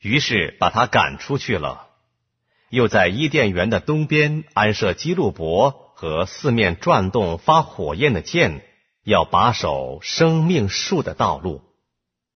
于是把他赶出去了，又在伊甸园的东边安设基路伯和四面转动发火焰的剑，要把守生命树的道路。